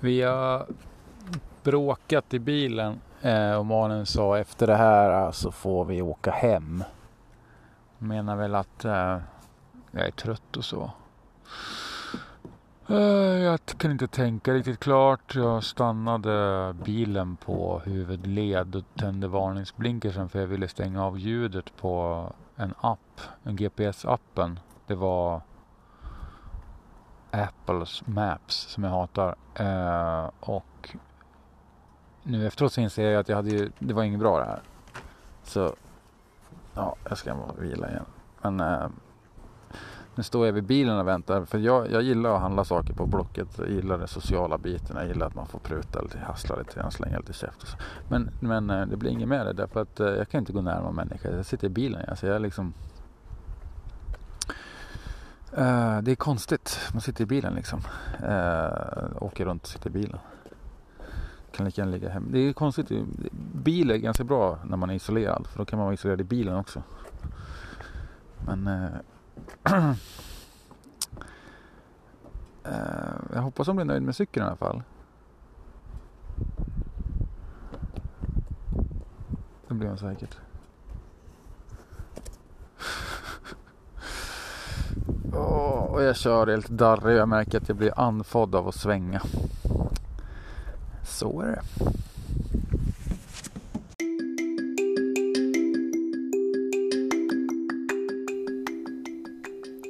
Vi har bråkat i bilen eh, och Malin sa efter det här eh, så får vi åka hem. Hon menar väl att eh, jag är trött och så. Jag kan inte tänka riktigt klart. Jag stannade bilen på huvudled och tände varningsblinkersen för jag ville stänga av ljudet på en app, en GPS-appen. Det var Apples Maps som jag hatar. Eh, och nu efteråt så inser jag att jag hade ju, det var inget bra det här. Så ja, jag ska bara vila igen. Men eh, nu står jag vid bilen och väntar. För jag, jag gillar att handla saker på Blocket. Jag gillar den sociala biten. Jag gillar att man får pruta lite, hassla lite grann, slänga lite käft. Och så. Men, men eh, det blir inget med det därför att eh, jag kan inte gå närmare människor. Jag sitter i bilen. Alltså jag liksom Uh, det är konstigt. Man sitter i bilen liksom. Uh, åker runt och sitter i bilen. Kan lika gärna ligga hemma. Det är konstigt. Bil är ganska bra när man är isolerad. För då kan man vara isolerad i bilen också. Men uh, Eh, jag hoppas hon blir nöjd med cykeln i alla fall. Det blir hon säkert. Oh, och jag kör helt darrig. Jag märker att jag blir andfådd av att svänga. Så är det.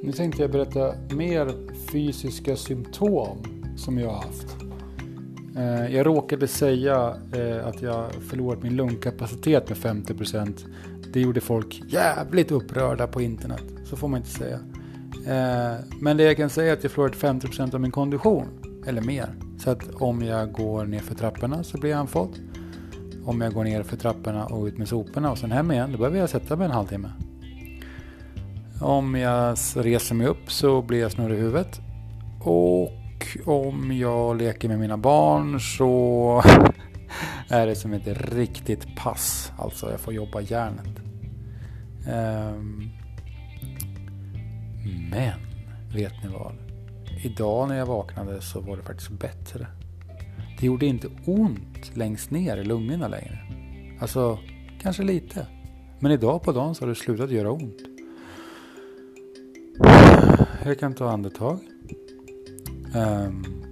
Nu tänkte jag berätta mer fysiska symptom som jag har haft. Eh, jag råkade säga eh, att jag förlorat min lungkapacitet med 50%. Det gjorde folk jävligt upprörda på internet. Så får man inte säga. Eh, men det jag kan säga är att jag förlorat 50% av min kondition. Eller mer. Så att om jag går ner för trapporna så blir jag andfådd. Om jag går ner för trapporna och ut med soporna och sen hem igen, då behöver jag sätta mig en halvtimme. Om jag reser mig upp så blir jag snurrig i huvudet. Och om jag leker med mina barn så är det som ett riktigt pass. Alltså jag får jobba hjärnet. Um, men, vet ni vad? Idag när jag vaknade så var det faktiskt bättre. Det gjorde inte ont längst ner i lungorna längre. Alltså, kanske lite. Men idag på dagen så har det slutat göra ont. Jag kan ta andetag. Um,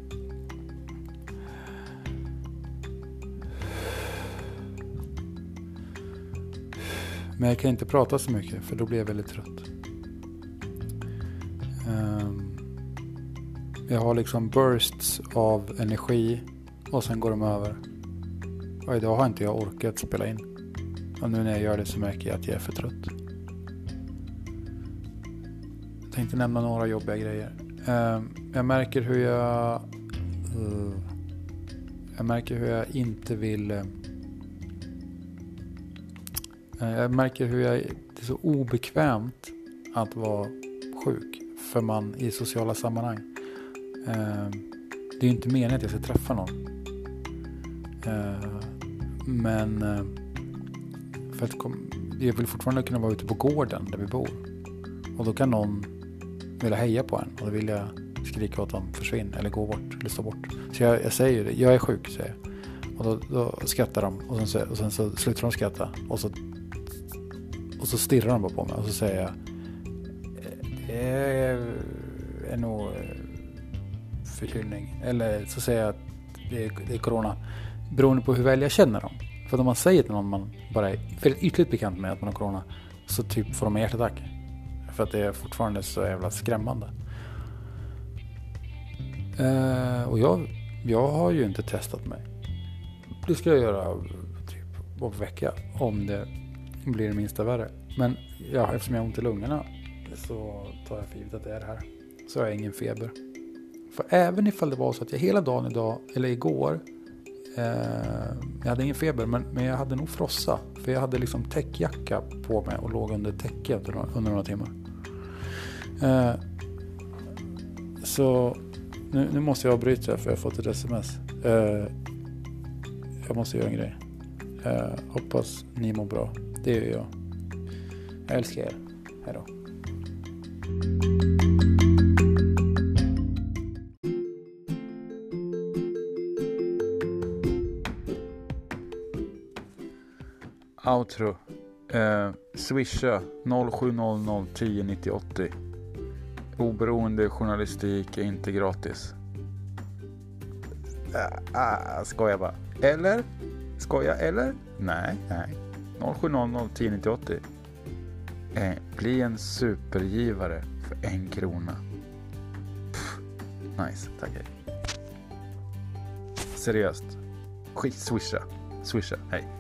men jag kan inte prata så mycket för då blir jag väldigt trött. Ehm. Jag har liksom bursts av energi och sen går de över. Och idag har inte jag orkat spela in. Och nu när jag gör det så märker jag att jag är för trött. Jag tänkte nämna några jobbiga grejer. Ehm, jag märker hur jag... Eh, jag märker hur jag inte vill... Eh, eh, jag märker hur jag... Det är så obekvämt att vara sjuk. För man i sociala sammanhang. Ehm, det är ju inte meningen att jag ska träffa någon. Ehm, men för att jag vill fortfarande kunna vara ute på gården där vi bor. Och då kan någon vilja heja på en och då vill jag skrika åt dem försvinn eller gå bort eller stå bort. Så jag, jag säger det, jag är sjuk säger jag. Och då, då skrattar de och sen, så, och sen så slutar de skratta och så, och så stirrar de bara på mig och så säger jag det är nog eh, förkylning. Eller så säger jag att det är, det är corona. Beroende på hur väl jag känner dem. För om man säger till någon man bara är väldigt ytligt bekant med att man har corona. Så typ får de en hjärtattack. För att det är fortfarande så jävla skrämmande. Eh, och jag, jag har ju inte testat mig. Det ska jag göra typ om en vecka. Om det blir det minsta värre. Men ja, eftersom jag har ont i lungorna så tar jag för givet att det är det här. Så har jag ingen feber. För även ifall det var så att jag hela dagen idag, eller igår, eh, jag hade ingen feber men, men jag hade nog frossa. För jag hade liksom täckjacka på mig och låg under täcket under, under några timmar. Eh, så nu, nu, måste jag avbryta för jag har fått ett sms. Eh, jag måste göra en grej. Eh, hoppas ni mår bra. Det gör jag. Jag älskar er. Hej då. Outro. Eh, swisha 0700 10 90 80. Oberoende journalistik är inte gratis. Ah, ah, skojar bara. Eller? Skoja eller? Nej, nej. 0700 10 90 80. Eh, bli en supergivare för en krona. Pff, nice, tack hej. Seriöst. Skit, swisha. Swisha, hej.